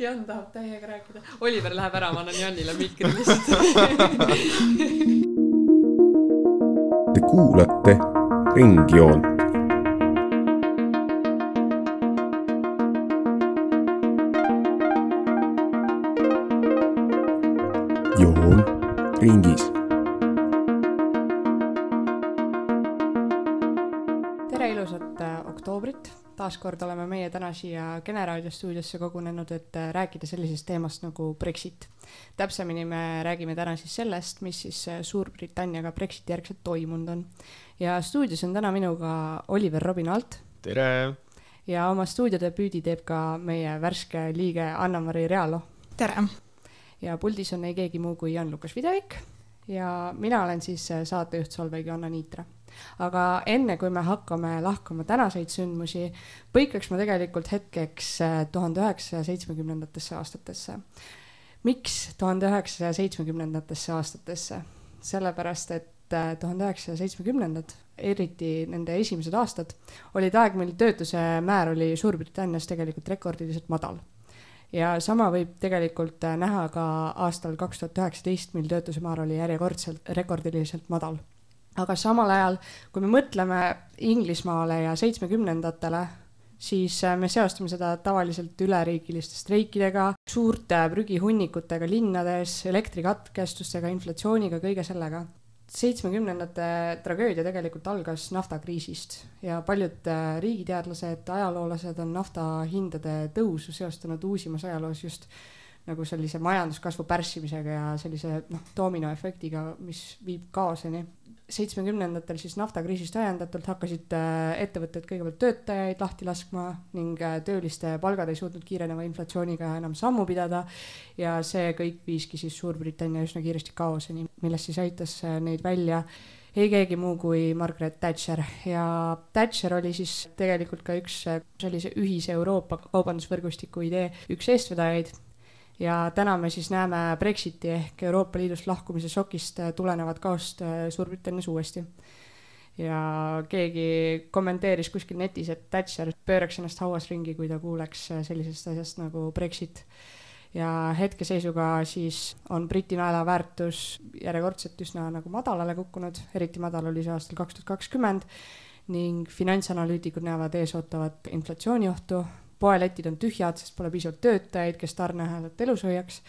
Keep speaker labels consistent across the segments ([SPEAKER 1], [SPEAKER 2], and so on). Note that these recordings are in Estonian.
[SPEAKER 1] Jan tahab täiega rääkida. Oliver läheb ära, ma annan Janile mikri lihtsalt.
[SPEAKER 2] Te kuulate Ringjoont. joon ringis
[SPEAKER 1] taas kord oleme meie täna siia Kene raadio stuudiosse kogunenud, et äh, rääkida sellisest teemast nagu Brexit. täpsemini me räägime täna siis sellest, mis siis äh, Suurbritanniaga Brexiti järgselt toimunud on. ja stuudios on täna minuga Oliver Robin Alt
[SPEAKER 3] tere!
[SPEAKER 1] ja oma stuudiodebüüdi teeb ka meie värske liige Anna-Mari Realo
[SPEAKER 4] tere!
[SPEAKER 1] ja puldis on ei keegi muu kui Jan-Lukas Videvik ja mina olen siis äh, saatejuht Solveig Johanna Niitra. Aga enne, kui me hakkame lahkama tänaseid sündmusi, põikaks ma tegelikult hetkeks äh, tuhande üheksasaja seitsmekümnendatesse aastatesse. miks tuhande üheksasaja seitsmekümnendatesse aastatesse? sellepärast, et äh, tuhande üheksasaja seitsmekümnendad, eriti nende esimesed aastad, olid aeg, mil töötuse määr oli Suurbritannias tegelikult rekordiliselt madal ja sama võib tegelikult äh, näha ka aastal kaks tuhat üheksateist, mil töötuse määr oli järjekordselt rekordiliselt madal. Aga samal ajal, kui me mõtleme Inglismaale ja seitsmekümnendatele, siis äh, me seostame seda tavaliselt üleriigiliste streikidega, suurte prügihunnikutega linnades, elektrikatkestustega, inflatsiooniga, kõige sellega. Seitsmekümnendate tragöödia tegelikult algas naftakriisist ja paljud äh, riigiteadlased, ajaloolased on nafta hindade tõusu seostanud uusimas ajaloos just nagu sellise majanduskasvu pärssimisega ja sellise noh, dominoefektiga, mis viib kaoseni seitsmekümnendatel siis naftakriisist ajendatult hakkasid äh, ettevõtted kõigepealt töötajaid lahti laskma ning äh, tööliste palgad ei suutnud kiireneva inflatsiooniga enam sammu pidada. ja see kõik viiski siis Suurbritannia üsna kiiresti kaoseni, millest siis aitas äh, neid välja ei keegi muu kui Margaret Thatcher ja Thatcher oli siis tegelikult ka üks sellise ühise Euroopa kaubandusvõrgustiku idee üks eestvedajaid ja täna me siis näeme Brexiti ehk Euroopa Liidust lahkumise šokist tulenevat kaost äh, Suurbritannias uuesti. ja keegi kommenteeris kuskil netis, et Thatcher pööraks ennast hauas ringi, kui ta kuuleks äh, sellisest asjast nagu Brexit. ja hetkeseisuga siis on Briti naela väärtus järjekordselt üsna nagu madalale kukkunud, eriti madal oli see aastal kaks tuhat kakskümmend ning finantsanalüütikud näevad eesootavat inflatsiooniohtu poeletid on tühjad, sest pole piisavalt töötajaid, kes tarneahelat elus hoiaks.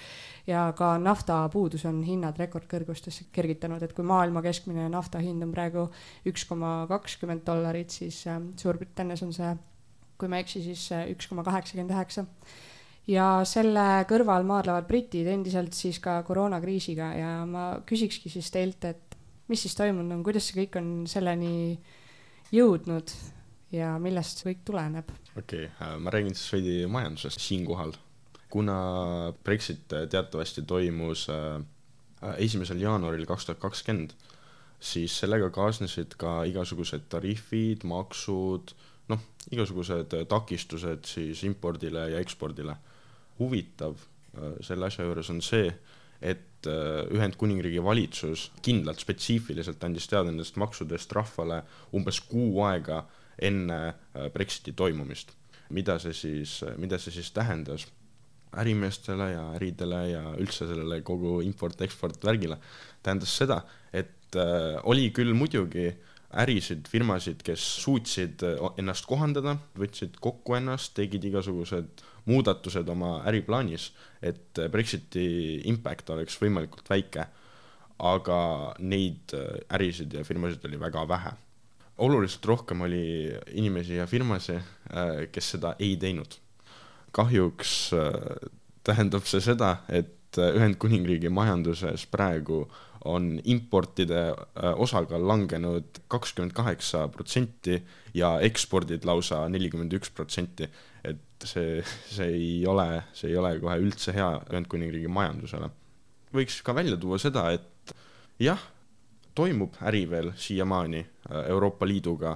[SPEAKER 1] ja ka naftapuudus on hinnad rekordkõrgustesse kergitanud, et kui maailma keskmine nafta hind on praegu üks koma kakskümmend dollarit, siis ähm, Suurbritannias on see, kui ma ei eksi, siis äh, üks koma kaheksakümmend üheksa. Ja selle kõrval maadlevad britid endiselt siis ka koroonakriisiga. Ja ma küsikski siis teilt, et mis siis toimunud on, kuidas see kõik on selleni jõudnud ja millest see kõik tuleneb?
[SPEAKER 3] okei okay,, äh, ma räägin siis veidi majandusest siinkohal. kuna Brexit teatavasti toimus äh, esimesel jaanuaril kaks tuhat kakskümmend, siis sellega kaasnesid ka igasugused tariifid, maksud, noh, igasugused takistused siis impordile ja ekspordile. huvitav äh, selle asja juures on see, et Ühendkuningriigi valitsus kindlalt spetsiifiliselt andis teada nendest maksudest rahvale umbes kuu aega enne äh, Brexiti toimumist. mida see siis, mida see siis tähendas ärimeestele ja äridele ja üldse sellele kogu import-eksport värgile, tähendas seda, et äh, oli küll muidugi ärisid, firmasid, kes suutsid äh, ennast kohandada, võtsid kokku ennast, tegid igasugused muudatused oma äriplaanis, et äh, Brexiti impact oleks võimalikult väike. aga neid ärisid ja firmasid oli väga vähe oluliselt rohkem oli inimesi ja firmasid, äh, kes seda ei teinud. kahjuks äh, tähendab see seda, et äh, Ühendkuningriigi majanduses praegu on importide osakaal langenud kakskümmend kaheksa protsenti ja ekspordid lausa nelikümmend üks protsenti. et see, see ei ole, see ei ole kohe üldse hea Ühendkuningriigi majandusele. võiks ka välja tuua seda, et jah toimub äri veel siiamaani äh, Euroopa Liiduga,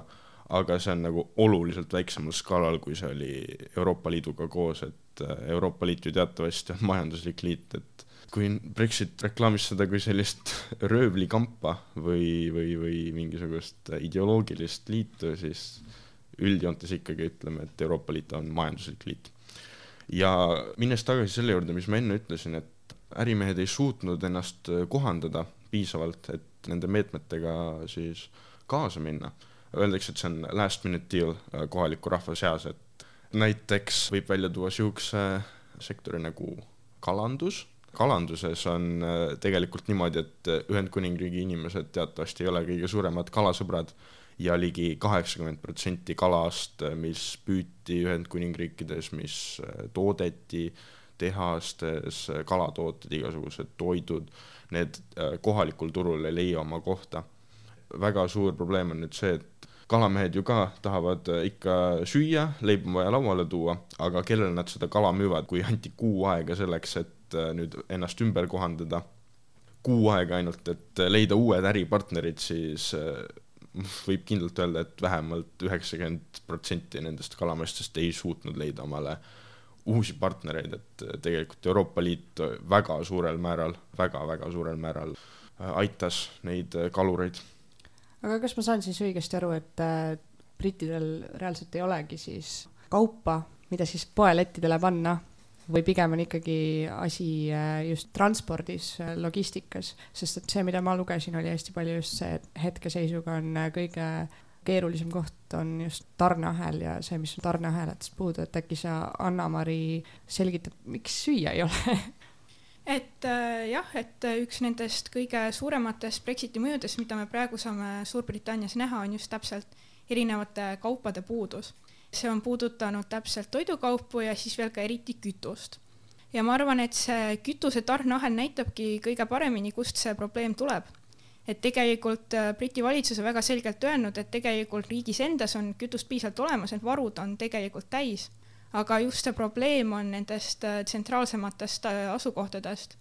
[SPEAKER 3] aga see on nagu oluliselt väiksemal skaalal, kui see oli Euroopa Liiduga koos, et äh, Euroopa Liit ju teatavasti on majanduslik liit, et kui Brexit reklaamis seda kui sellist röövlikampa või, või, või mingisugust ideoloogilist liitu, siis üldjoontes ikkagi ütleme, et Euroopa Liit on majanduslik liit. ja minnes tagasi selle juurde, mis ma enne ütlesin, et ärimehed ei suutnud ennast kohandada piisavalt, et nende meetmetega siis kaasa minna. Öeldakse, et see on last minute deal äh, kohaliku rahva seas, et näiteks võib välja tuua niisuguse sektori nagu kalandus kalanduses on äh, tegelikult niimoodi, et Ühendkuningriigi inimesed teatavasti ei ole kõige suuremad kalasõbrad ja ligi kaheksakümmend protsenti kalast, mis püüti Ühendkuningriikides, mis äh, toodeti tehastes, kalatooted, igasugused toidud, need äh, kohalikul turul ei leia oma kohta. väga suur probleem on nüüd see, et kalamehed ju ka tahavad äh, ikka süüa, leib on vaja lauale tuua, aga kellele nad seda kala müüvad, kui anti kuu aega selleks, et nüüd ennast ümber kohandada, kuu aega ainult, et leida uued äripartnerid, siis võib kindlalt öelda, et vähemalt üheksakümmend protsenti nendest kalameestest ei suutnud leida omale uusi partnereid, et tegelikult Euroopa Liit väga suurel määral väga,, väga-väga suurel määral äh, aitas neid kalureid.
[SPEAKER 1] aga kas ma saan siis õigesti aru, et brittidel reaalselt ei olegi siis kaupa, mida siis poelettidele panna või pigem on ikkagi asi just transpordis, logistikas, sest et see, mida ma lugesin, oli hästi palju just see, et hetkeseisuga on kõige keerulisem koht on just tarneahel ja see, mis on tarneahelatest puudu, et äkki sa, Anna-Mari, selgitad, miks süüa ei ole
[SPEAKER 4] et äh, jah, et üks nendest kõige suurematest Brexiti mõjudest, mida me praegu saame Suurbritannias näha, on just täpselt erinevate kaupade puudus see on puudutanud täpselt toidukaupu ja siis veel ka eriti kütust. ja ma arvan, et see kütuse tarneahel näitabki kõige paremini, kust see probleem tuleb. Et tegelikult äh, Briti valitsus on väga selgelt öelnud, et tegelikult riigis endas on kütust piisavalt olemas, need varud on tegelikult täis, aga just see probleem on nendest äh, tsentraalsematest äh, asukohtadest,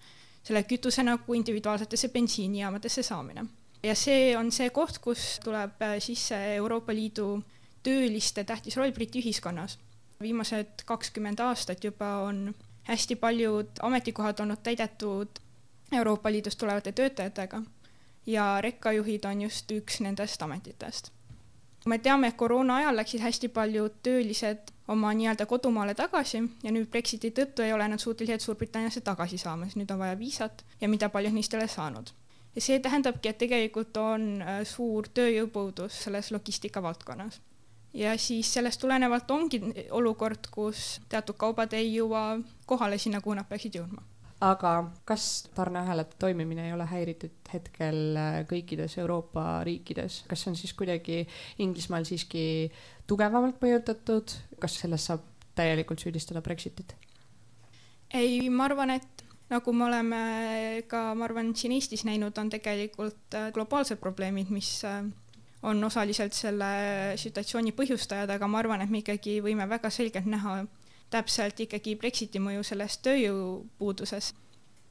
[SPEAKER 4] selle kütuse nagu individuaalsetesse bensiinijaamadesse saamine. Ja see on see koht, kus tuleb sisse Euroopa Liidu tööliste tähtis roll Briti ühiskonnas. viimased kakskümmend aastat juba on hästi paljud ametikohad olnud täidetud Euroopa Liidust tulevate töötajatega ja rekkajuhid on just üks nendest ametitest. me teame, et koroona ajal läksid hästi paljud töölised oma nii-öelda kodumaale tagasi ja nüüd Brexiti tõttu ei ole nad suutelised Suurbritanniasse tagasi saama, sest nüüd on vaja viisat ja mida paljud neist ei ole saanud. ja see tähendabki, et tegelikult on äh, suur tööjõupuudus selles logistika valdkonnas ja siis sellest tulenevalt ongi olukord, kus teatud kaubad ei jõua kohale sinna, kuhu nad peaksid jõudma.
[SPEAKER 1] Aga kas tarneahelate toimimine ei ole häiritud hetkel äh, kõikides Euroopa riikides, kas see on siis kuidagi Inglismaal siiski tugevamalt mõjutatud, kas selles saab täielikult süüdistada Brexitit?
[SPEAKER 4] ei, ma arvan, et nagu me oleme ka, ma arvan, siin Eestis näinud, on tegelikult äh, globaalsed probleemid, mis äh, on osaliselt selle situatsiooni põhjustajad, aga ma arvan, et me ikkagi võime väga selgelt näha täpselt ikkagi Brexiti mõju selles tööjõupuuduses.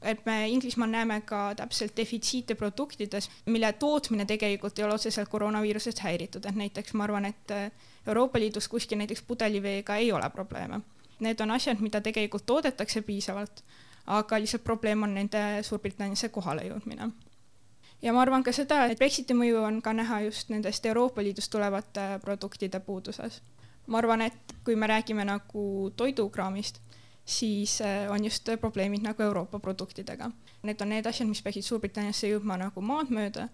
[SPEAKER 4] et me Inglismaal näeme ka täpselt defitsiite produktides, mille tootmine tegelikult ei ole otseselt koroonaviirusest häiritud, et näiteks ma arvan, et Euroopa Liidus kuskil näiteks pudeliveega ei ole probleeme. Need on asjad, mida tegelikult toodetakse piisavalt, aga lihtsalt probleem on nende Suurbritanniasse kohale jõudmine ja ma arvan ka seda, et Brexiti mõju on ka näha just nendest Euroopa Liidust tulevate produktide puuduses. Ma arvan, et kui me räägime nagu toidukraamist, siis äh, on just probleemid nagu Euroopa produktidega. Need on need asjad, mis peaksid Suurbritanniasse jõudma nagu maad mööda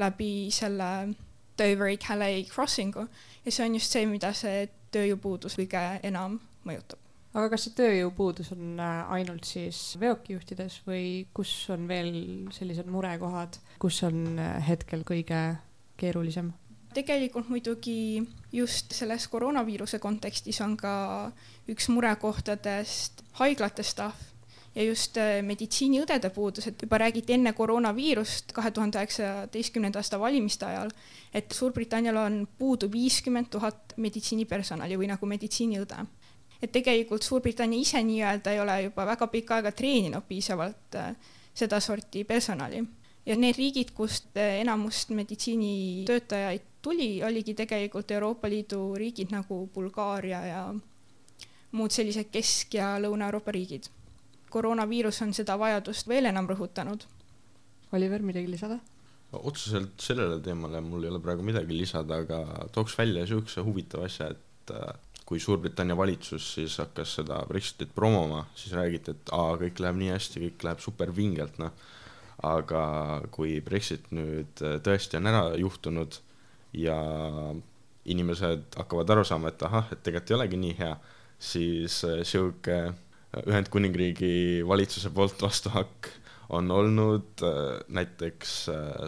[SPEAKER 4] läbi selle Dover-Calais crossingu ja see on just see, mida see tööjõupuudus kõige enam mõjutab
[SPEAKER 1] aga kas see tööjõupuudus on äh, ainult siis veokijuhtides või kus on veel sellised murekohad, kus on hetkel kõige keerulisem?
[SPEAKER 4] Tegelikult muidugi just selles koroonaviiruse kontekstis on ka üks murekohtadest haiglate staff ja just äh, meditsiiniõdede puudus, et juba räägiti enne koroonaviirust kahe tuhande üheksateistkümnenda aasta valimiste ajal, et Suurbritannial on puudu viiskümmend tuhat meditsiinipersonali või nagu meditsiiniõde et tegelikult Suurbritannia ise nii-öelda ei ole juba väga pikka aega treeninud piisavalt äh, sedasorti personali. ja need riigid, kust äh, enamust meditsiinitöötajaid tuli, oligi tegelikult Euroopa Liidu riigid nagu Bulgaaria ja muud sellised Kesk- ja Lõuna-Euroopa riigid. koroonaviirus on seda vajadust veel enam rõhutanud.
[SPEAKER 1] Oliver, midagi lisada?
[SPEAKER 3] otseselt sellele teemale mul ei ole praegu midagi lisada, aga tooks välja niisuguse huvitava asja, et äh, kui Suurbritannia valitsus siis hakkas seda Brexitit promoma, siis räägiti, et aa, kõik läheb nii hästi, kõik läheb super vingelt, noh. aga kui Brexit nüüd äh, tõesti on ära juhtunud ja inimesed hakkavad aru saama, et ahah, et tegelikult ei olegi nii hea, siis äh, sihuke Ühendkuningriigi valitsuse poolt vastuhakk on olnud näiteks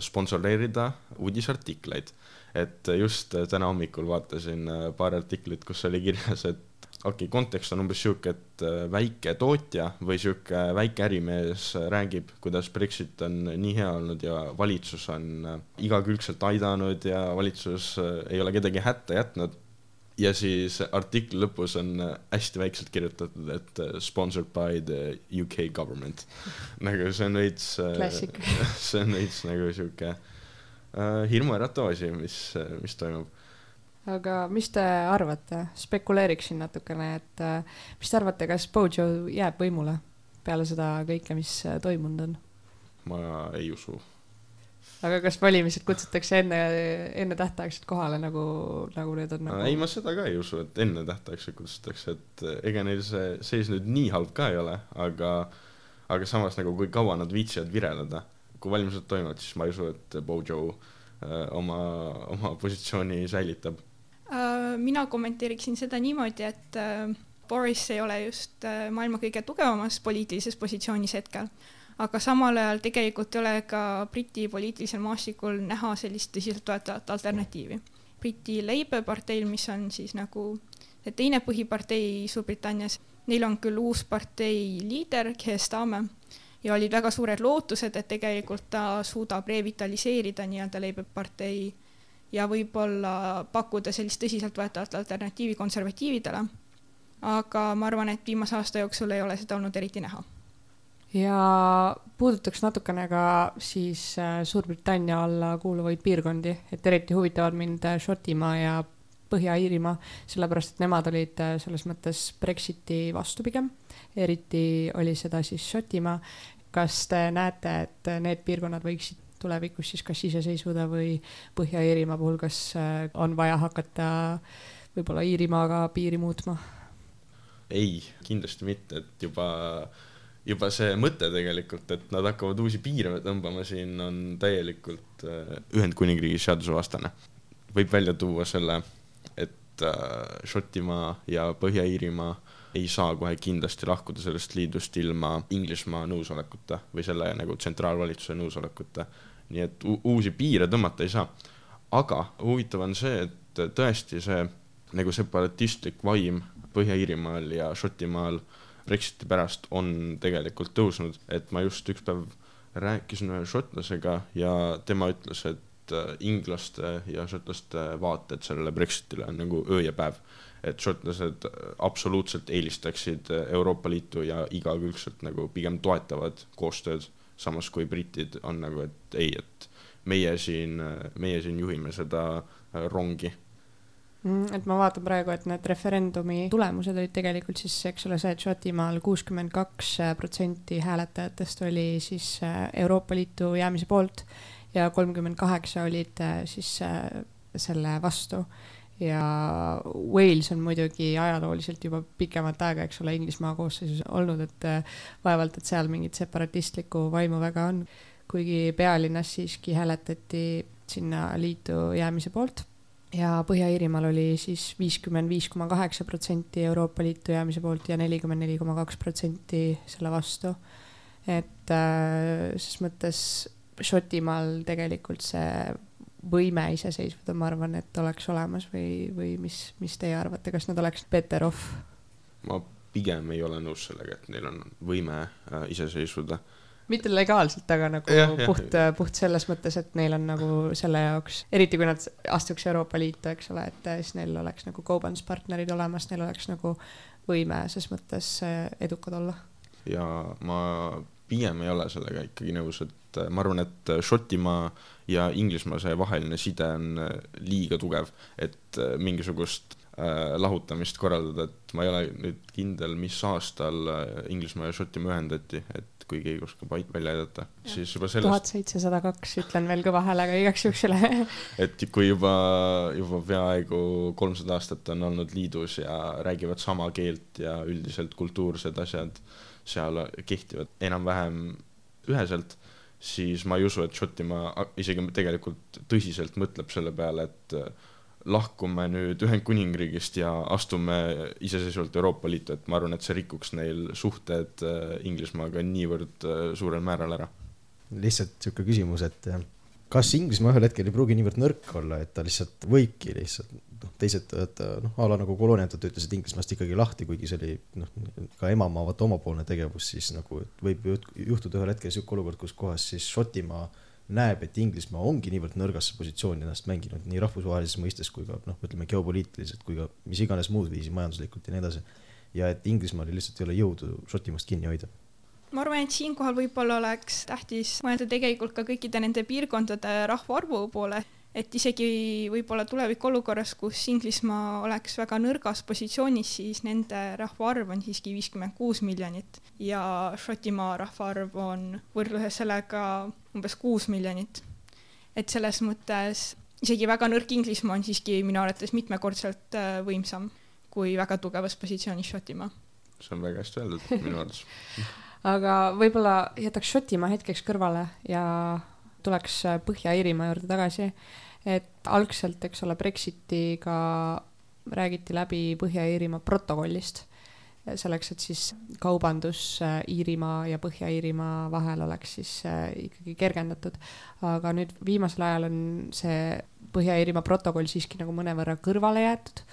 [SPEAKER 3] sponsoreerida uudisartikleid. Et just täna hommikul vaatasin äh, paari artiklit, kus oli kirjas, et okei okay,, kontekst on umbes sihuke, et äh, väike tootja või sihuke väike ärimees räägib, kuidas Brexit on nii hea olnud ja valitsus on äh, igakülgselt aidanud ja valitsus ei ole kedagi hätta jätnud. ja siis artikli lõpus on hästi väikselt kirjutatud, et sponsored by the UK government. nagu see on veits, see on veits nagu sihuke äh, hirmuäratav asi, mis, mis toimub.
[SPEAKER 1] Aga mis te arvate, spekuleeriksin natukene, et äh, mis te arvate, kas Bojo jääb võimule peale seda kõike, mis äh, toimunud on?
[SPEAKER 3] ma ei usu.
[SPEAKER 1] aga kas valimised kutsutakse enne, ennetähtaegselt kohale, nagu, nagu need on nagu...?
[SPEAKER 3] ei, ma seda ka ei usu, et ennetähtaegselt kutsutakse, et äh, ega neil see seis nüüd nii halb ka ei ole, aga, aga samas nagu kui kaua nad viitsivad vireleda kui valimised toimuvad, siis ma ei usu, et Bojo oma, oma positsiooni säilitab.
[SPEAKER 4] Mina kommenteeriksin seda niimoodi, et uh, Boris ei ole just uh, maailma kõige tugevamas poliitilises positsioonis hetkel, aga samal ajal tegelikult ei ole ka Briti poliitilisel maastikul näha sellist tõsiseltvõetavat alternatiivi. Briti Labour parteil, mis on siis nagu teine põhipartei Suurbritannias, neil on küll uus partei liider, Keir Starmer ja olid väga suured lootused, et tegelikult ta suudab revitaliseerida nii-öelda Labour partei ja võib-olla pakkuda sellist tõsiseltvõetavat alternatiivi konservatiividele. aga ma arvan, et viimase aasta jooksul ei ole seda olnud eriti näha.
[SPEAKER 1] ja puudutaks natukene ka siis äh, Suurbritannia alla kuuluvaid piirkondi, et eriti huvitavad mind äh, Šotimaa ja Põhja-Iirimaa, sellepärast et nemad olid äh, selles mõttes Brexiti vastu pigem eriti oli seda siis Šotimaa. kas te näete, et need piirkonnad võiksid tulevikus siis kas iseseisvuda või Põhja-Iirimaa puhul, kas äh, on vaja hakata võib-olla Iirimaaga piiri muutma?
[SPEAKER 3] ei, kindlasti mitte, et juba, juba see mõte tegelikult, et nad hakkavad uusi piire tõmbama siin, on täielikult äh, Ühendkuningriigi seadusevastane. võib välja tuua selle, et äh, Šotimaa ja Põhja-Iirimaa ei saa kohe kindlasti lahkuda sellest liidust ilma Inglismaa nõusolekuta või selle nagu tsentraalvalitsuse nõusolekuta. nii et uusi piire tõmmata ei saa. aga huvitav on see, et tõesti see nagu separatistlik vaim Põhja-Iirimaal ja Šotimaal Brexiti pärast on tegelikult tõusnud, et ma just üks päev rääkisin ühe šotlasega ja tema ütles, et äh, inglaste ja šotlaste vaated sellele Brexitile on nagu öö ja päev et šotlased absoluutselt eelistaksid Euroopa Liitu ja igakülgselt nagu pigem toetavad koostööd, samas kui britid on nagu, et ei, et meie siin, meie siin juhime seda rongi.
[SPEAKER 1] Mm, et ma vaatan praegu, et need referendumi tulemused olid tegelikult siis, eks ole, see, et Šotimaal kuuskümmend kaks protsenti hääletajatest oli siis äh, Euroopa Liitu jäämise poolt ja kolmkümmend kaheksa olid äh, siis äh, selle vastu ja Wales on muidugi ajalooliselt juba pikemat aega, eks ole, Inglismaa koosseisus olnud, et äh, vaevalt, et seal mingit separatistlikku vaimu väga on. kuigi pealinnas siiski hääletati sinna liitu jäämise poolt ja Põhja-Iirimaal oli siis viiskümmend viis koma kaheksa protsenti Euroopa Liitu jäämise poolt ja nelikümmend neli koma kaks protsenti selle vastu. et äh, ses mõttes Šotimaal tegelikult see võime iseseisvuda, ma arvan, et oleks olemas või, või mis, mis teie arvate, kas nad oleks better off?
[SPEAKER 3] ma pigem ei ole nõus sellega, et neil on võime äh, iseseisvuda.
[SPEAKER 1] mitte legaalselt, aga nagu ja, puht, puht selles mõttes, et neil on nagu selle jaoks, eriti kui nad astuks Euroopa Liitu, eks ole, et siis neil oleks nagu kaubanduspartnerid olemas, neil oleks nagu võime ses mõttes äh, edukad olla.
[SPEAKER 3] ja ma pigem ei ole sellega ikkagi nõus, et äh, ma arvan, et äh, Šotimaa ja Inglismaa see vaheline side on äh, liiga tugev, et mingisugust äh, lahutamist korraldada, et ma ei ole nüüd kindel, mis aastal äh, Inglismaa ja Šotimaa ühendati, et kui keegi oskab välja aidata, siis juba sellest.
[SPEAKER 1] tuhat seitsesada kaks, ütlen veel kõva häälega igaks juhuks üle.
[SPEAKER 3] Et kui juba, juba peaaegu kolmsada aastat on olnud liidus ja räägivad sama keelt ja üldiselt kultuursed asjad seal kehtivad enam-vähem üheselt, siis ma ei usu, et Šotimaa isegi tegelikult tõsiselt mõtleb selle peale, et äh, lahkume nüüd Ühendkuningriigist ja astume iseseisvalt Euroopa Liitu, et ma arvan, et see rikuks neil suhted äh, Inglismaaga niivõrd äh, suurel määral ära.
[SPEAKER 5] Lihtsalt sihuke küsimus, et kas Inglismaa ühel hetkel ei pruugi niivõrd nõrk olla, et ta lihtsalt võibki lihtsalt noh, teised, noh, a la nagu kolooniatud ütlesid Inglismaast ikkagi lahti, kuigi see oli noh, ka emamaa vaata omapoolne tegevus, siis nagu võib ju juhtuda ühel hetkel sihuke olukord, kus kohas siis Šotimaa näeb, et Inglismaa ongi niivõrd nõrgasse positsiooni ennast mänginud nii rahvusvahelises mõistes kui ka noh, ütleme geopoliitiliselt kui ka mis iganes muud viisi majanduslikult ja nii edasi. ja et Inglismaal lihtsalt ei ole jõudu Šotimaast kinni hoida
[SPEAKER 4] ma arvan, et siinkohal võib-olla oleks tähtis mõelda tegelikult ka kõikide nende piirkondade rahvaarvu poole, et isegi võib-olla tulevikuolukorras, kus Inglismaa oleks väga nõrgas positsioonis, siis nende rahvaarv on siiski viiskümmend kuus miljonit ja Šotimaa rahvaarv on võrdluses sellega umbes kuus miljonit. et selles mõttes isegi väga nõrk Inglismaa on siiski minu arvates mitmekordselt äh, võimsam kui väga tugevas positsioonis Šotimaa.
[SPEAKER 3] see on väga hästi öeldud minu arvates
[SPEAKER 1] aga võib-olla jätaks Šotimaa hetkeks kõrvale ja tuleks äh, Põhja-Iirimaa juurde tagasi. et algselt, eks ole, Brexitiga räägiti läbi Põhja-Iirimaa protokollist, selleks, et siis kaubandus äh, Iirimaa ja Põhja-Iirimaa vahel oleks siis äh, ikkagi kergendatud. aga nüüd viimasel ajal on see Põhja-Iirimaa protokoll siiski nagu mõnevõrra kõrvale jäetud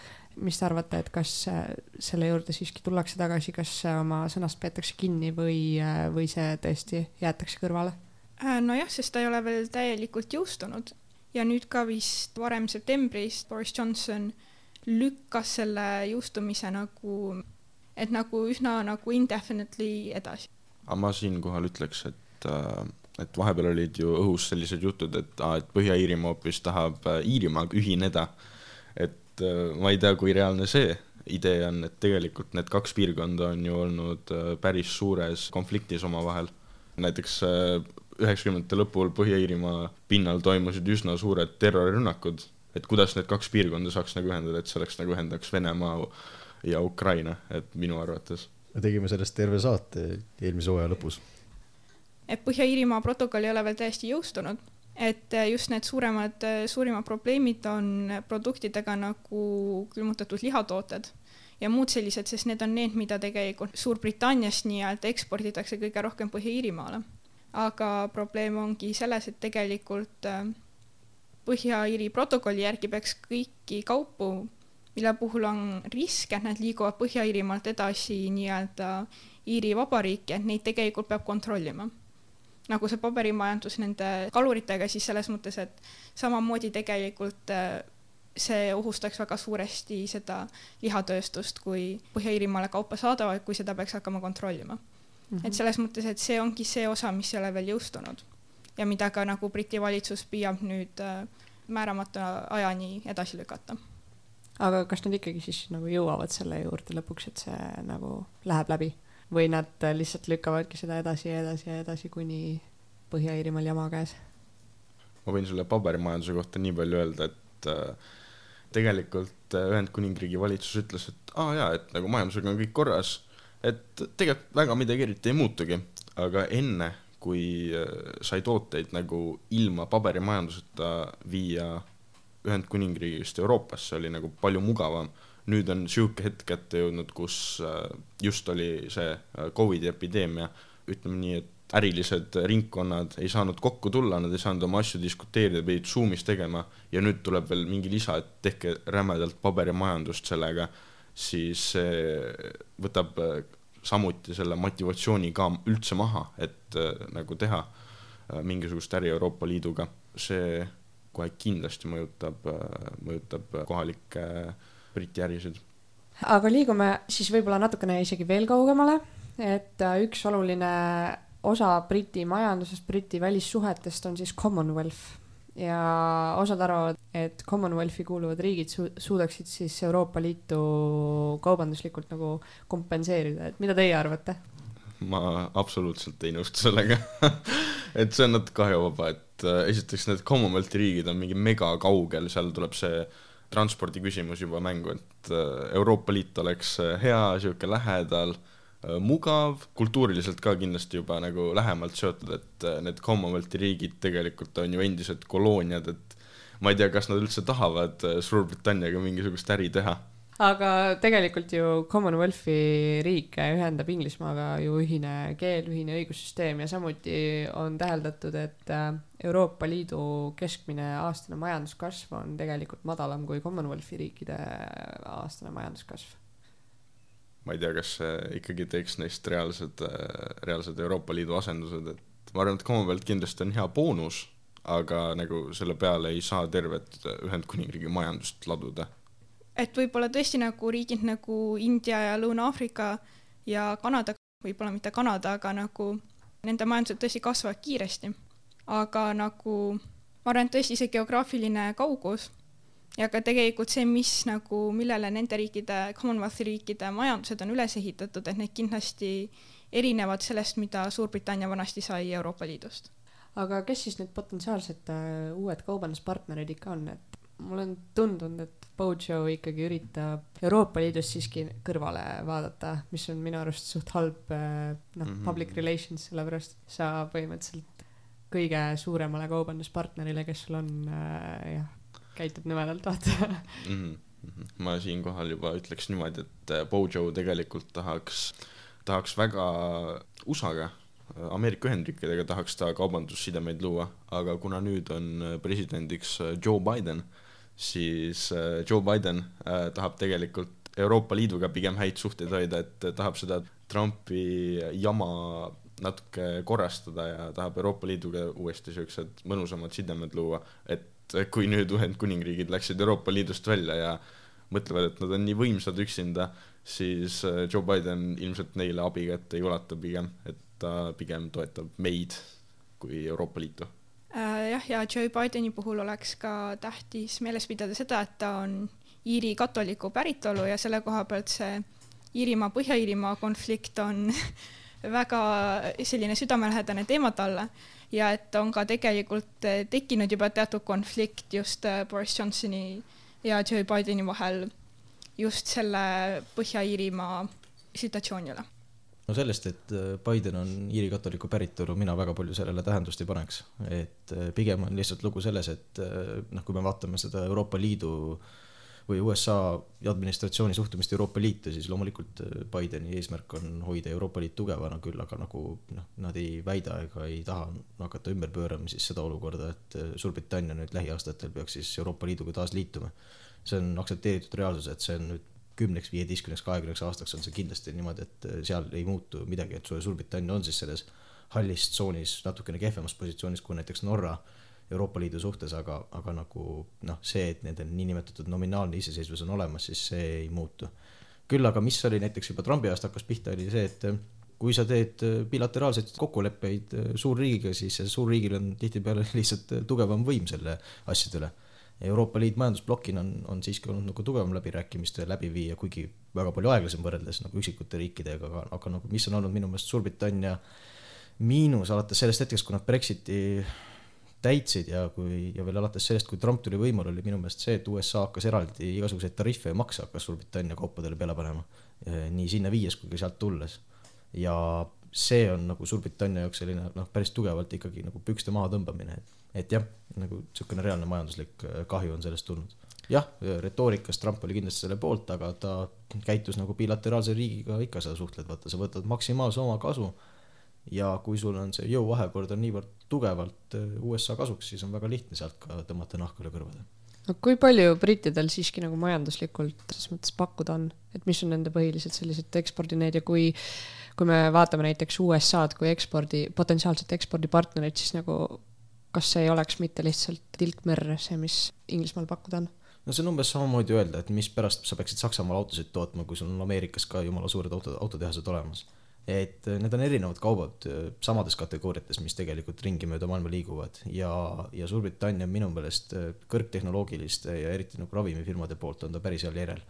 [SPEAKER 1] mis te arvate, et kas äh, selle juurde siiski tullakse tagasi, kas äh, oma sõnast peetakse kinni või, äh, või see tõesti jäetakse kõrvale?
[SPEAKER 4] nojah, sest ta ei ole veel täielikult jõustunud ja nüüd ka vist varem septembris Boris Johnson lükkas selle jõustumise nagu, et nagu üsna nagu indefinitely edasi.
[SPEAKER 3] aga ma siinkohal ütleks, et äh, et vahepeal olid ju õhus sellised jutud, et aa, et Põhja-Iirimaa hoopis tahab Iirimaaga ühineda. et äh, ma ei tea, kui reaalne see idee on, et tegelikult need kaks piirkonda on ju olnud äh, päris suures konfliktis omavahel. näiteks üheksakümnendate lõpul Põhja-Iirimaa pinnal toimusid üsna suured terrorirünnakud, et kuidas need kaks piirkonda saaks nagu ühendada, et see oleks nagu ühendaks Venemaa ja Ukraina, et minu arvates.
[SPEAKER 5] me tegime sellest terve saate eelmise hooaja lõpus
[SPEAKER 4] et Põhja-Iirimaa protokoll ei ole veel täiesti jõustunud, et just need suuremad, suurimad probleemid on produktidega nagu külmutatud lihatooted ja muud sellised, sest need on need, mida tegelikult Suurbritanniast nii-öelda eksporditakse kõige rohkem Põhja-Iirimaale. aga probleem ongi selles, et tegelikult äh, Põhja-Iiri protokolli järgi peaks kõiki kaupu, mille puhul on risk, et nad liiguvad Põhja-Iirimaalt edasi nii-öelda Iiri Vabariiki, et neid tegelikult peab kontrollima nagu see paberimajandus nende kaluritega, siis selles mõttes, et samamoodi tegelikult äh, see ohustaks väga suuresti seda lihatööstust, kui Põhja-Iirimaale kaupa saadavad, kui seda peaks hakkama kontrollima mm. -hmm. et selles mõttes, et see ongi see osa, mis ei ole veel jõustunud ja mida ka nagu Briti valitsus püüab nüüd äh, määramata ajani edasi lükata.
[SPEAKER 1] aga kas nad ikkagi siis nagu jõuavad selle juurde lõpuks, et see nagu läheb läbi? Või nad lihtsalt lükkavadki seda edasi ja edasi ja edasi, kuni Põhja-Iirimaal jama käes?
[SPEAKER 3] ma võin sulle paberimajanduse kohta nii palju öelda, et äh, tegelikult äh, Ühendkuningriigi valitsus ütles, et aa ah, jaa, et nagu majandusega on kõik korras, et tegelikult väga midagi eriti ei muutugi, aga enne, kui äh, sai tooteid nagu ilma paberimajanduseta viia Ühendkuningriigist Euroopasse, oli nagu palju mugavam. Nüüd on niisugune hetk kätte jõudnud, kus äh, just oli see äh, Covidi epideemia, ütleme nii, et ärilised ringkonnad ei saanud kokku tulla, nad ei saanud oma asju diskuteerida, pidid Zoomis tegema ja nüüd tuleb veel mingi lisa, et tehke rämedalt paberimajandust sellega, siis võtab äh, samuti selle motivatsiooni ka üldse maha, et äh, nagu teha äh, mingisugust äri Euroopa Liiduga. see kohe kindlasti mõjutab, mõjutab kohalikke Briti ärisid.
[SPEAKER 1] aga liigume siis võib-olla natukene isegi veel kaugemale, et üks oluline osa Briti majandusest, Briti välissuhetest on siis Commonwealth ja osad arvavad, et Commonwealthi kuuluvad riigid su suudaksid siis Euroopa Liitu kaubanduslikult nagu kompenseerida, et mida teie arvate?
[SPEAKER 3] ma absoluutselt ei nõustu sellega et see on natuke kahjuvaba, et äh, esiteks need Commonwealthi riigid on mingi mega kaugel, seal tuleb see transpordi küsimus juba mängu, et äh, Euroopa Liit oleks äh, hea, sihuke lähedal, mugav, kultuuriliselt ka kindlasti juba nagu lähemalt seotud, et need Commonwealthi riigid tegelikult on ju endised kolooniad, et ma ei tea, kas nad üldse tahavad Suurbritanniaga mingisugust äri teha
[SPEAKER 1] aga tegelikult ju Commonwealthi riike ühendab Inglismaaga ju ühine keel, ühine õigussüsteem ja samuti on täheldatud, et äh, Euroopa Liidu keskmine aastane majanduskasv on tegelikult madalam kui Commonwealthi riikide aastane majanduskasv.
[SPEAKER 3] ma ei tea, kas ikkagi teeks neist reaalsed, äh, reaalsed Euroopa Liidu asendused, et ma arvan, et Commonwealth kindlasti on hea boonus, aga nagu selle peale ei saa tervet Ühendkuningriigi majandust laduda
[SPEAKER 4] et võib-olla tõesti nagu riigid nagu India ja Lõuna-Aafrika ja Kanada, võib-olla mitte Kanada, aga nagu nende majandused tõesti kasvavad kiiresti. aga nagu ma arvan, et tõesti see geograafiline kaugus ja ka tegelikult see, mis nagu, millele nende riikide, Commonwealthi riikide majandused on üles ehitatud, et need kindlasti erinevad sellest, mida Suurbritannia vanasti sai Euroopa Liidust.
[SPEAKER 1] aga kes siis need potentsiaalsed uh, uued kaubanduspartnerid ikka on, et mul on tundunud, et Bojo ikkagi üritab Euroopa Liidust siiski kõrvale vaadata, mis on minu arust suht halb eh, noh mm -hmm., public relations, sellepärast sa põhimõtteliselt kõige suuremale kaubanduspartnerile, kes sul on äh, jah, käitud nõmedalt vaata
[SPEAKER 3] mm. -hmm. ma siinkohal juba ütleks niimoodi, et Bojo tegelikult tahaks, tahaks väga USA-ga Ameerika Ühendriikidega tahaks ta kaubandussidemeid luua, aga kuna nüüd on presidendiks Joe Biden, siis äh, Joe Biden äh, tahab tegelikult Euroopa Liiduga pigem häid suhteid hoida, et tahab seda Trumpi jama natuke korrastada ja tahab Euroopa Liiduga uuesti siuksed mõnusamad sidemed luua, et kui nüüd Ühendkuningriigid läksid Euroopa Liidust välja ja mõtlevad, et nad on nii võimsad üksinda, siis äh, Joe Biden ilmselt neile abikätt ei ulata pigem, et ta pigem toetab meid kui Euroopa Liitu.
[SPEAKER 4] Äh, jah, ja Joe Bideni puhul oleks ka tähtis meeles pidada seda, et ta on Iiri katoliku päritolu ja selle koha pealt see Iirimaa, Põhja-Iirimaa konflikt on väga selline südamelähedane teema talle. Ja et on ka tegelikult tekkinud juba teatud konflikt just äh, Boris Johnsoni ja Joe Bideni vahel just selle Põhja-Iirimaa situatsiooni üle
[SPEAKER 5] no sellest, et äh, Biden on Iiri katoliku päritolu, mina väga palju sellele tähendust ei paneks. et äh, pigem on lihtsalt lugu selles, et äh, noh, kui me vaatame seda Euroopa Liidu või USA administratsiooni suhtumist Euroopa Liitu, siis loomulikult Bideni eesmärk on hoida Euroopa Liit tugevana küll, aga nagu noh, nad ei väida ega ei taha hakata ümber pöörama siis seda olukorda, et Suurbritannia nüüd lähiaastatel peaks siis Euroopa Liiduga taas liituma. see on aktsepteeritud reaalsus, et see on nüüd kümneks, viieteistkümneks, kahekümneks aastaks on see kindlasti niimoodi, et äh, seal ei muutu midagi, et Suurbritannia on siis selles hallis tsoonis natukene kehvemas positsioonis kui näiteks Norra Euroopa Liidu suhtes, aga, aga nagu noh, see, et nende niinimetatud nominaalne iseseisvus on olemas, siis see ei muutu. küll aga, mis oli näiteks juba Trumpi ajast hakkas pihta, oli see, et äh, kui sa teed äh, bilateraalseid kokkuleppeid suurriigiga, siis suurriigil on tihtipeale lihtsalt tugevam võim selle asjade üle Euroopa Liit majandusplokina on, on siiski olnud nagu tugevam läbirääkimiste läbiviija, kuigi väga palju aeglasem võrreldes nagu üksikute riikidega, aga, aga nagu mis on olnud minu meelest Suurbritannia miinus alates sellest hetkest, kui nad Brexiti täitsid ja kui, ja veel alates sellest, kui Trump tuli võimule, oli minu meelest see, et USA hakkas eraldi igasuguseid tariffe ja makse hakkas Suurbritannia kaupadele peale panema. nii sinna viies kui ka sealt tulles. ja see on nagu Suurbritannia jaoks selline noh, päris tugevalt ikkagi nagu pükste maha tõmbamine, et et jah, nagu niisugune reaalne majanduslik äh, kahju on sellest tulnud. jah, retoorikas Trump oli kindlasti selle poolt, aga ta käitus nagu bilateraalse riigiga ikka sa suhtled, vaata, sa võtad maksimaalse oma kasu ja kui sul on see jõuvahekord on niivõrd tugevalt äh, USA kasuks, siis on väga lihtne sealt ka tõmmata nahku üle kõrvade.
[SPEAKER 1] no kui palju brittidel siiski nagu majanduslikult selles mõttes pakkuda on, et mis on nende põhilised sellised ekspordineed ja kui kui me vaatame näiteks USA-d kui ekspordi, potentsiaalset ekspordipartnerit, siis nagu kas see ei oleks mitte lihtsalt tilk merre, see, mis Inglismaal pakkuda on?
[SPEAKER 5] no see on umbes samamoodi öelda, et mispärast sa peaksid Saksamaal autosid tootma, kui sul on Ameerikas ka jumala suured auto, autotehased olemas. et äh, need on erinevad kaubad äh, samades kategooriates, mis tegelikult ringi mööda maailma liiguvad ja, ja Suurbritannia minu meelest äh, kõrgtehnoloogiliste ja eriti nagu ravimifirmade poolt on ta päris heal järel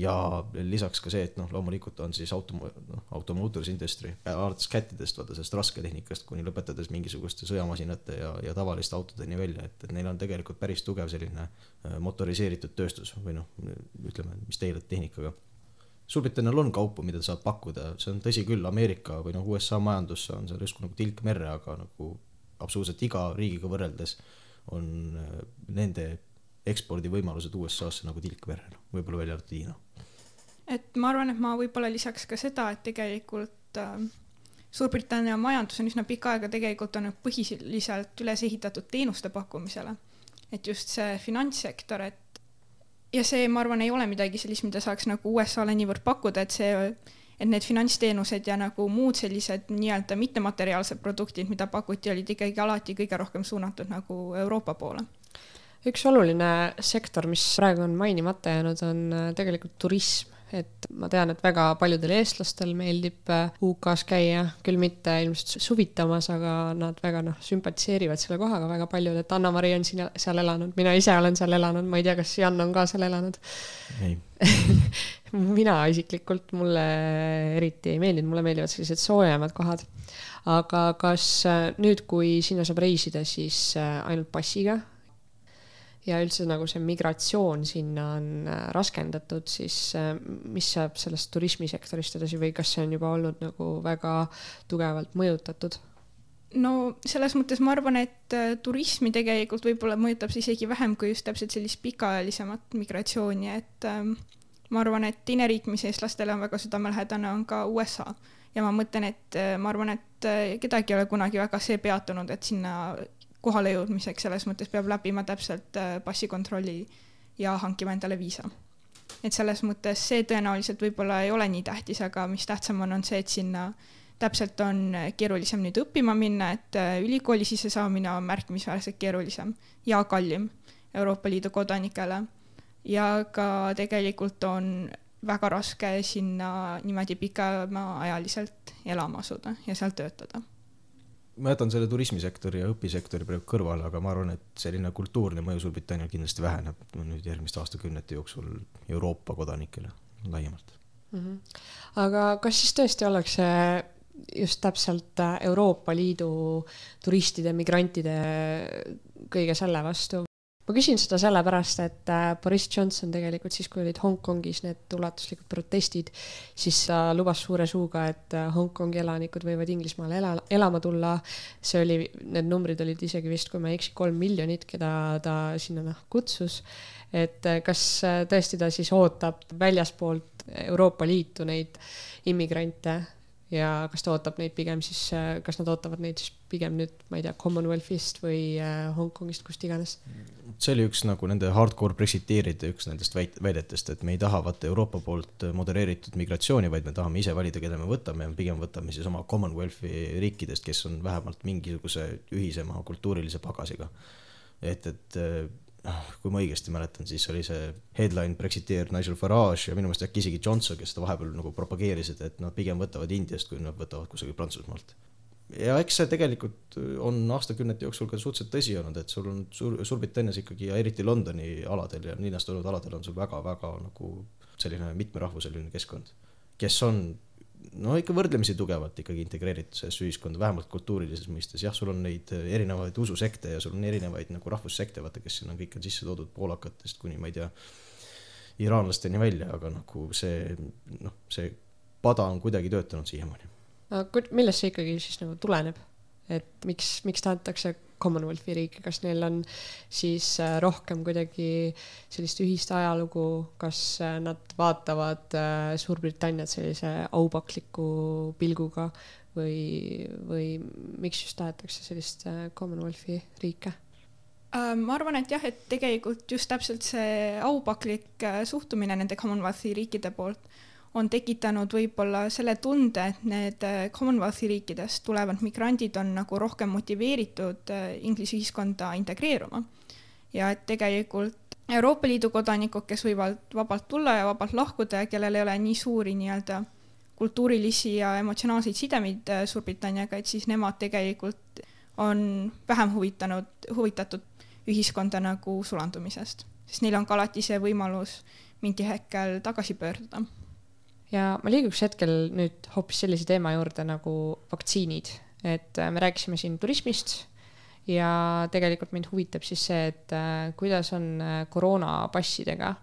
[SPEAKER 5] ja lisaks ka see, et noh, loomulikult on siis auto, noh, automotors industry, alates kättidest, vaata sellest rasketehnikast kuni lõpetades mingisuguste sõjamasinate ja, ja tavaliste autodeni välja, et, et neil on tegelikult päris tugev selline motoriseeritud tööstus või noh, ütleme, mis tegeleb tehnikaga Suurbritannial on kaupu, mida saab pakkuda, see on tõsi küll, Ameerika või noh, USA majandus on seal justkui nagu tilk merre, aga nagu absoluutselt iga riigiga võrreldes on äh, nende ekspordivõimalused USA-sse nagu tilk merre, noh, võib-olla välja arvatud Hiina.
[SPEAKER 4] Et ma arvan, et ma võib-olla lisaks ka seda, et tegelikult äh, Suurbritannia majandus on üsna pikka aega tegelikult olnud põhiliselt üles ehitatud teenuste pakkumisele. et just see finantssektor, et ja see, ma arvan, ei ole midagi sellist, mida saaks nagu USA-le niivõrd pakkuda, et see, et need finantsteenused ja nagu muud sellised nii-öelda mittemateriaalsed produktid, mida pakuti, olid ikkagi alati kõige rohkem suunatud nagu Euroopa poole
[SPEAKER 1] üks oluline sektor, mis praegu on mainimata jäänud, on äh, tegelikult turism et ma tean, et väga paljudel eestlastel meeldib äh, UK-s käia, küll mitte ilmselt suvitamas, aga nad väga noh, sümpatiseerivad selle kohaga väga palju, et Anna-Mari on siin, seal elanud, mina ise olen seal elanud, ma ei tea, kas Jan on ka seal elanud.
[SPEAKER 5] ei
[SPEAKER 1] mina isiklikult, mulle eriti ei meeldinud, mulle meeldivad sellised soojemad kohad. aga kas äh, nüüd, kui sinna saab reisida, siis äh, ainult passiga ja üldse nagu see migratsioon sinna on äh, raskendatud, siis äh, mis saab sellest turismisektorist edasi või kas see on juba olnud nagu väga tugevalt mõjutatud?
[SPEAKER 4] no selles mõttes ma arvan, et äh, turismi tegelikult võib-olla mõjutab see isegi vähem kui just täpselt sellist pikaajalisemat migratsiooni, et ähm, ma arvan, et teine riik, mis eestlastele on väga südamelähedane, on ka USA. ja ma mõtlen, et ma arvan, et kedagi ei ole kunagi väga see peatunud, et sinna kohale jõudmiseks, selles mõttes peab läbima täpselt äh, passikontrolli ja hankima endale viisa. et selles mõttes see tõenäoliselt võib-olla ei ole nii tähtis, aga mis tähtsam on, on see, et sinna täpselt on keerulisem nüüd õppima minna, et äh, ülikooli sisse saamine on märkimisväärselt keerulisem ja kallim Euroopa Liidu kodanikele. ja ka tegelikult on väga raske sinna niimoodi pikemaajaliselt elama asuda ja seal töötada
[SPEAKER 5] ma jätan selle turismisektori ja õpisektori praegu kõrvale, aga ma arvan, et selline kultuurne mõju Suurbritannial kindlasti väheneb nüüd järgmiste aastakümnete jooksul Euroopa kodanikele laiemalt
[SPEAKER 1] mm. -hmm. aga kas siis tõesti ollakse just täpselt Euroopa Liidu turistide, migrantide kõige selle vastu ma küsin seda sellepärast, et äh, Boris Johnson tegelikult siis, kui olid Hongkongis need ulatuslikud protestid, siis ta lubas suure suuga, et äh, Hongkongi elanikud võivad Inglismaale ela, elama tulla. see oli, need numbrid olid isegi vist, kui ma ei eksi, kolm miljonit, keda ta sinna noh kutsus. et äh, kas tõesti ta siis ootab väljaspoolt Euroopa Liitu neid immigrante ja kas ta ootab neid pigem siis, äh, kas nad ootavad neid siis pigem nüüd, ma ei tea, Commonwealthist või äh, Hongkongist, kust iganes?
[SPEAKER 5] see oli üks nagu nende hardcore brexiteeride üks nendest väit-, väidetest, et me ei taha vaata Euroopa poolt modereeritud migratsiooni, vaid me tahame ise valida, keda me võtame ja pigem võtame siis oma Commonwealthi riikidest, kes on vähemalt mingisuguse ühisema kultuurilise pagasiga. et, et äh, kui ma õigesti mäletan, siis oli see headline Brexiteer Nigel Farage ja minu meelest äkki isegi Johnson, kes seda vahepeal nagu propageerisid, et nad pigem võtavad Indiast, kui nad võtavad kusagilt Prantsusmaalt. ja eks see tegelikult on aastakümnete jooksul ka suhteliselt tõsi olnud, et sul on Suur-, Suurbritannias ikkagi ja eriti Londoni aladel ja linnast olnud aladel on sul väga-väga nagu selline mitmerahvuseline keskkond, kes on no ikka võrdlemisi tugevalt ikkagi integreeritud sellesse ühiskonda, vähemalt kultuurilises mõistes, jah, sul on neid äh, erinevaid ususekte ja sul on erinevaid nagu rahvussekte, vaata, kes sinna kõik on sisse toodud poolakatest kuni ma ei tea, iraanlasteni välja, aga nagu see noh, see pada on kuidagi töötanud siiamaani.
[SPEAKER 1] aga millest see ikkagi siis nagu tuleneb? Et miks, miks tahetakse Commonwealthi riike, kas neil on siis äh, rohkem kuidagi sellist ühist ajalugu, kas äh, nad vaatavad äh, Suurbritanniat sellise aupakliku pilguga või, või miks just tahetakse sellist Commonwealthi riike?
[SPEAKER 4] ma arvan, et jah, et tegelikult just täpselt see aupaklik suhtumine nende Commonwealthi riikide poolt on tekitanud võib-olla selle tunde, et need äh, Commonwealthi riikidest tulevad migrandid on nagu rohkem motiveeritud äh, Inglise ühiskonda integreeruma. ja et tegelikult Euroopa Liidu kodanikud, kes võivad vabalt tulla ja vabalt lahkuda ja kellel ei ole nii suuri nii-öelda kultuurilisi ja emotsionaalseid sidemeid äh, Suurbritanniaga, et siis nemad tegelikult on vähem huvitanud, huvitatud ühiskonda nagu sulandumisest, sest neil on ka alati see võimalus mingi hetkel tagasi pöörduda.
[SPEAKER 1] Ja ma liiguks hetkel nüüd hoopis sellise teema juurde nagu vaktsiinid, et äh, me rääkisime siin turismist ja tegelikult mind huvitab siis see, et äh, kuidas on äh, koroonapassidega.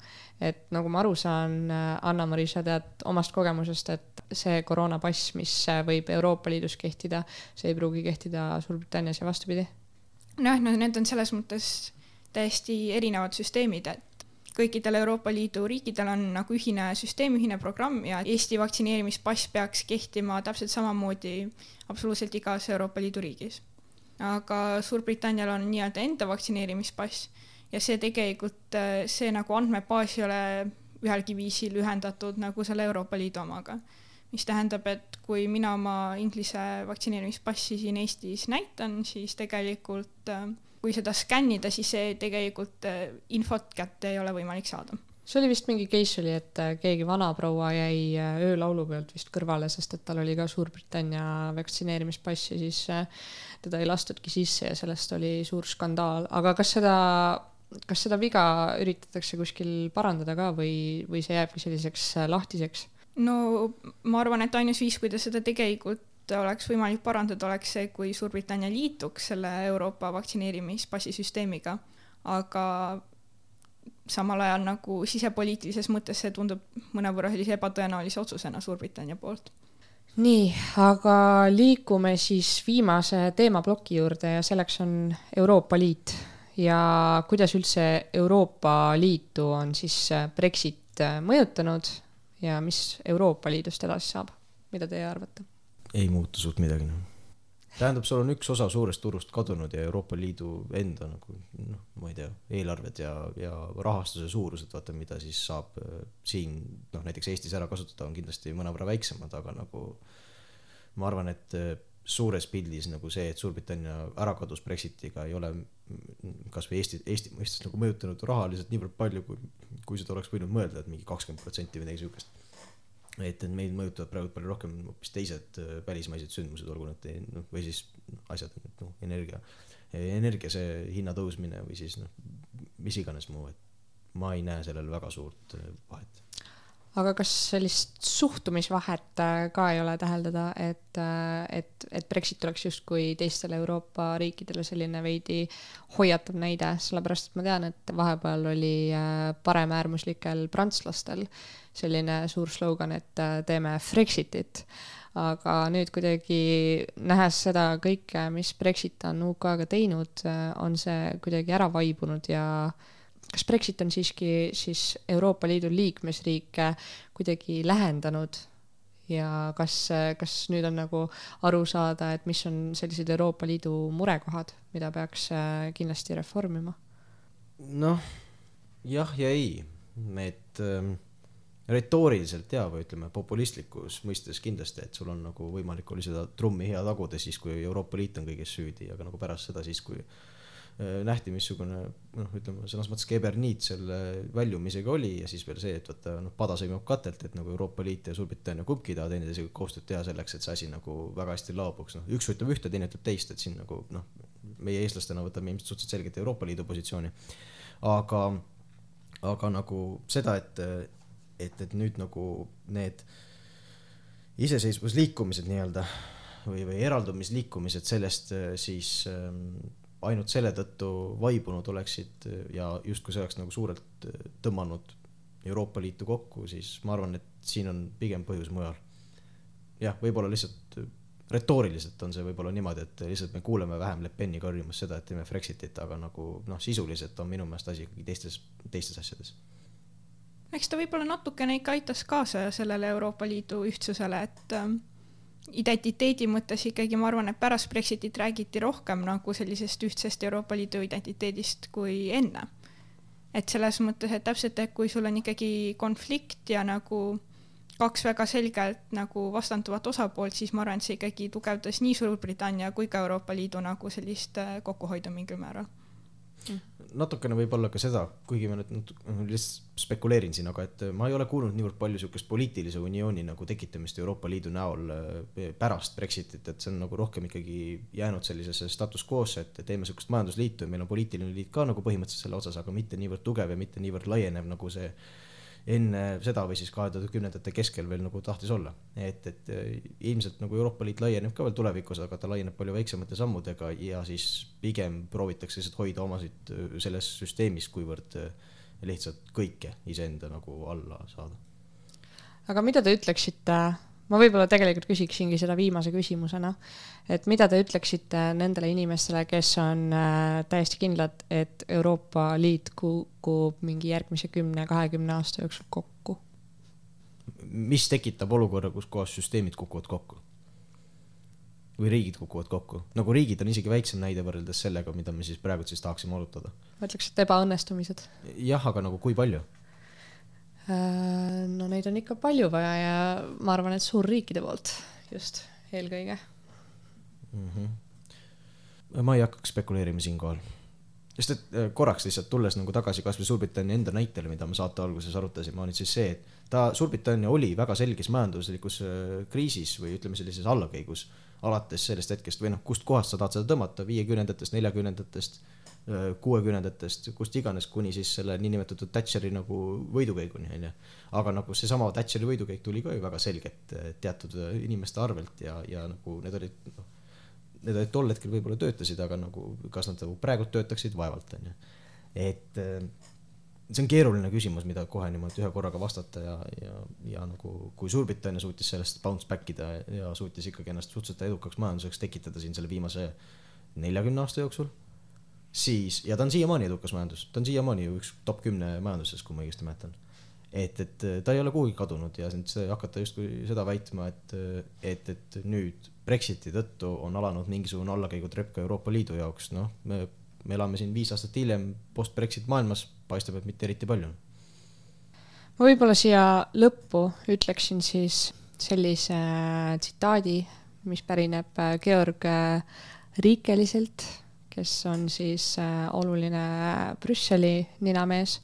[SPEAKER 1] et nagu ma aru saan, Anna-Mari, sa tead omast kogemusest, et see koroonapass, mis võib Euroopa Liidus kehtida, see ei pruugi kehtida Suurbritannias ja vastupidi
[SPEAKER 4] nojah, no need on selles mõttes täiesti erinevad süsteemid, et kõikidel Euroopa Liidu riikidel on nagu ühine süsteem, ühine programm ja Eesti vaktsineerimispass peaks kehtima täpselt samamoodi absoluutselt igas Euroopa Liidu riigis. aga Suurbritannial on nii-öelda enda vaktsineerimispass ja see tegelikult, see nagu andmebaas ei ole ühelgi viisil ühendatud nagu selle Euroopa Liidu omaga mis tähendab, et kui mina oma Inglise vaktsineerimispassi siin Eestis näitan, siis tegelikult äh, kui seda skännida, siis see tegelikult äh, infot kätte ei ole võimalik saada
[SPEAKER 1] see oli vist mingi case oli, et äh, keegi vanaproua jäi öölaulu pealt vist kõrvale, sest et tal oli ka Suurbritannia vaktsineerimispass ja siis teda ei lastudki sisse ja sellest oli suur skandaal, aga kas seda, kas seda viga üritatakse kuskil parandada ka või, või see jääbki selliseks lahtiseks?
[SPEAKER 4] no ma arvan, et ainus viis, kuidas seda tegelikult oleks võimalik parandada, oleks see, kui Suurbritannia liituks selle Euroopa vaktsineerimispassi süsteemiga, aga samal ajal nagu sisepoliitilises mõttes see tundub mõnevõrra sellise ebatõenäolise otsusena Suurbritannia poolt.
[SPEAKER 1] nii, aga liigume siis viimase teemaploki juurde ja selleks on Euroopa Liit ja kuidas üldse Euroopa Liitu on siis Brexit mõjutanud ja mis Euroopa Liidust edasi saab, mida teie arvate?
[SPEAKER 5] Ei muutu suurt midagi noh tähendab, sul on üks osa suurest turust kadunud ja Euroopa Liidu enda nagu noh, ma ei tea, eelarved ja, ja rahastuse suurused, vaata, mida siis saab äh, siin noh, näiteks Eestis ära kasutada, on kindlasti mõnevõrra väiksemad, aga nagu ma arvan, et äh, suures pildis nagu see, et Suurbritannia ära kadus Brexitiga, ei ole kasvõi Eesti, Eesti mõistes nagu mõjutanud rahaliselt niivõrd palju, kui, kui seda oleks võinud mõelda, et mingi kakskümmend protsenti või midagi siukest. Et, et meid mõjutavad praegu palju rohkem hoopis teised äh, välismaised sündmused, olgu need noh, või siis asjad, noh, energia, energia see hinna tõusmine või siis noh, mis iganes muu, et ma ei näe sellel väga suurt äh, vahet
[SPEAKER 1] aga kas sellist suhtumisvahet äh, ka ei ole täheldada, et, äh, et, et Brexit oleks justkui teistele Euroopa riikidele selline veidi hoiatav näide, sellepärast et ma tean, et vahepeal oli äh, paremäärmuslikel prantslastel selline suur slogan, et teeme Frexitit aga nüüd kuidagi nähes seda kõike, mis Brexit on UK-ga teinud, on see kuidagi ära vaibunud ja äh, kas Brexit on siiski siis Euroopa Liidu liikmesriike kuidagi lähendanud ja kas, kas nüüd on nagu aru saada, et mis on sellised Euroopa Liidu murekohad, mida peaks äh, kindlasti reformima?
[SPEAKER 5] noh, jah ja ei, et ähm, retooriliselt ja, või ütleme, populistlikus mõistes kindlasti, et sul on nagu võimalik oli seda trummi hea taguda siis, kui Euroopa Liit on kõiges süüdi, aga nagu pärast seda siis, kui Äh, nähti, missugune noh, ütleme sõnas mõttes keberniit selle väljumisega oli ja siis veel see, et vaata noh, pada sõimab katelt, et nagu Euroopa Liit ja Suurbritannia kumbki ei taha teineteisega koostööd teha selleks, et see asi nagu väga hästi laabuks, noh üks ütleb ühte, teine ütleb teist, et siin nagu noh, meie eestlastena võtame ilmselt suhteliselt selgelt Euroopa Liidu positsiooni. aga, aga nagu seda, et, et, et nüüd nagu need iseseisvusliikumised nii-öelda või, või eraldumisliikumised sellest siis ähm, ainult selle tõttu vaibunud oleksid ja justkui see oleks nagu suurelt tõmmanud Euroopa Liitu kokku, siis ma arvan, et siin on pigem põhjus mujal. jah, võib-olla lihtsalt retooriliselt on see võib-olla niimoodi, et lihtsalt me kuuleme vähem Le Peni karjumas seda, et teeme Brexitit, aga nagu noh, sisuliselt on minu meelest asi ikkagi teistes, teistes asjades.
[SPEAKER 4] eks ta võib-olla natukene ikka aitas kaasa sellele Euroopa Liidu ühtsusele, et ähm, identiteedi mõttes ikkagi ma arvan, et pärast Brexitit räägiti rohkem nagu sellisest ühtsest Euroopa Liidu identiteedist kui enne. et selles mõttes, et täpselt, et kui sul on ikkagi konflikt ja nagu kaks väga selgelt nagu vastanduvat osapoolt, siis ma arvan, et see ikkagi tugevdas nii Suurbritannia kui ka Euroopa Liidu nagu sellist äh, kokkuhoidu mingil määral
[SPEAKER 5] natukene võib-olla ka seda, kuigi ma nüüd lihtsalt spekuleerin siin, aga et ma ei ole kuulnud niivõrd palju sihukest poliitilise uniooni nagu tekitamist Euroopa Liidu näol eh, pärast Brexitit, et see on nagu rohkem ikkagi jäänud sellisesse status quo'sse, et teeme sihukest majandusliitu ja meil on poliitiline liit ka nagu põhimõtteliselt selle otsas, aga mitte niivõrd tugev ja mitte niivõrd laienev, nagu see enne seda või siis kahe tuhande kümnendate keskel veel nagu tahtis olla. et, et eh, ilmselt nagu Euroopa Liit laieneb ka veel tulevikus, aga ta laieneb palju väiksemate sammudega ja siis pigem proovitakse lihtsalt hoida omasid eh, selles süsteemis, kuivõrd eh, lihtsalt kõike iseenda nagu alla saada.
[SPEAKER 1] aga mida te ütleksite, ma võib-olla tegelikult küsiksingi seda viimase küsimusena, et mida te ütleksite nendele inimestele, kes on äh, täiesti kindlad, et Euroopa Liit kukub mingi järgmise kümne, kahekümne aasta jooksul kokku?
[SPEAKER 5] mis tekitab olukorra, kus kohas süsteemid kukuvad kokku? või riigid kukuvad kokku, nagu riigid on isegi väiksem näide võrreldes sellega, mida me siis praegu siis tahaksime arutada.
[SPEAKER 1] ma ütleks, et ebaõnnestumised.
[SPEAKER 5] jah, aga nagu kui palju?
[SPEAKER 1] Äh, no neid on ikka palju vaja ja ma arvan, et suurriikide poolt just eelkõige.
[SPEAKER 5] ma ei hakkaks spekuleerima siinkohal. sest et äh, korraks lihtsalt tulles nagu tagasi kasvõi Suurbritannia enda näitele, mida me saate alguses arutasime, on siis see, et ta, Suurbritannia oli väga selges majanduslikus äh, kriisis või ütleme sellises allakäigus alates sellest hetkest või noh, kust kohast sa tahad seda tõmmata, viiekümnendatest, neljakümnendatest, kuuekümnendatest, kust iganes, kuni siis selle niinimetatud Thatcheri nagu võidukäiguni, onju. aga nagu seesama Thatcheri võidukäik tuli ka ju väga selgelt eh, teatud eh, inimeste arvelt ja, ja nagu need olid, noh, need olid tol hetkel võib-olla töötasid, aga nagu kas nad nagu praegu töötaksid, vaevalt onju. et eh, see on keeruline küsimus, mida kohe niimoodi ühe korraga vastata ja, ja, ja nagu kui Suurbritannia suutis sellest bounce back ida ja suutis ikkagi ennast suhteliselt edukaks majanduseks tekitada siin selle viimase neljakümne aasta jooksul, siis, ja ta on siiamaani edukas majandus, ta on siiamaani ju üks top kümne majanduses, kui ma õigesti mäletan. et, et ta ei ole kuhugi kadunud ja nüüd hakata justkui seda väitma, et, et, et nüüd Brexiti tõttu on alanud mingisugune allakäigutrepp ka Euroopa Liidu jaoks, noh, me, me elame siin viis aastat hiljem post-Brexit maailmas, paistab, et mitte eriti palju.
[SPEAKER 1] ma võib-olla siia lõppu ütleksin siis sellise tsitaadi, mis pärineb äh, Georg äh, Riikeliselt, kes on siis äh, oluline Brüsseli ninamees.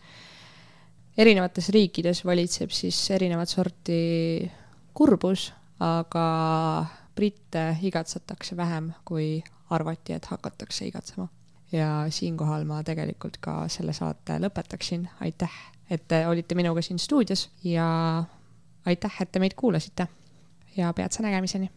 [SPEAKER 1] erinevates riikides valitseb siis erinevat sorti kurbus, aga britte igatsetakse vähem, kui arvati, et hakatakse igatsema. ja siinkohal ma tegelikult ka selle saate lõpetaksin, aitäh, et te olite minuga siin stuudios ja aitäh, et te meid kuulasite ja peatse nägemiseni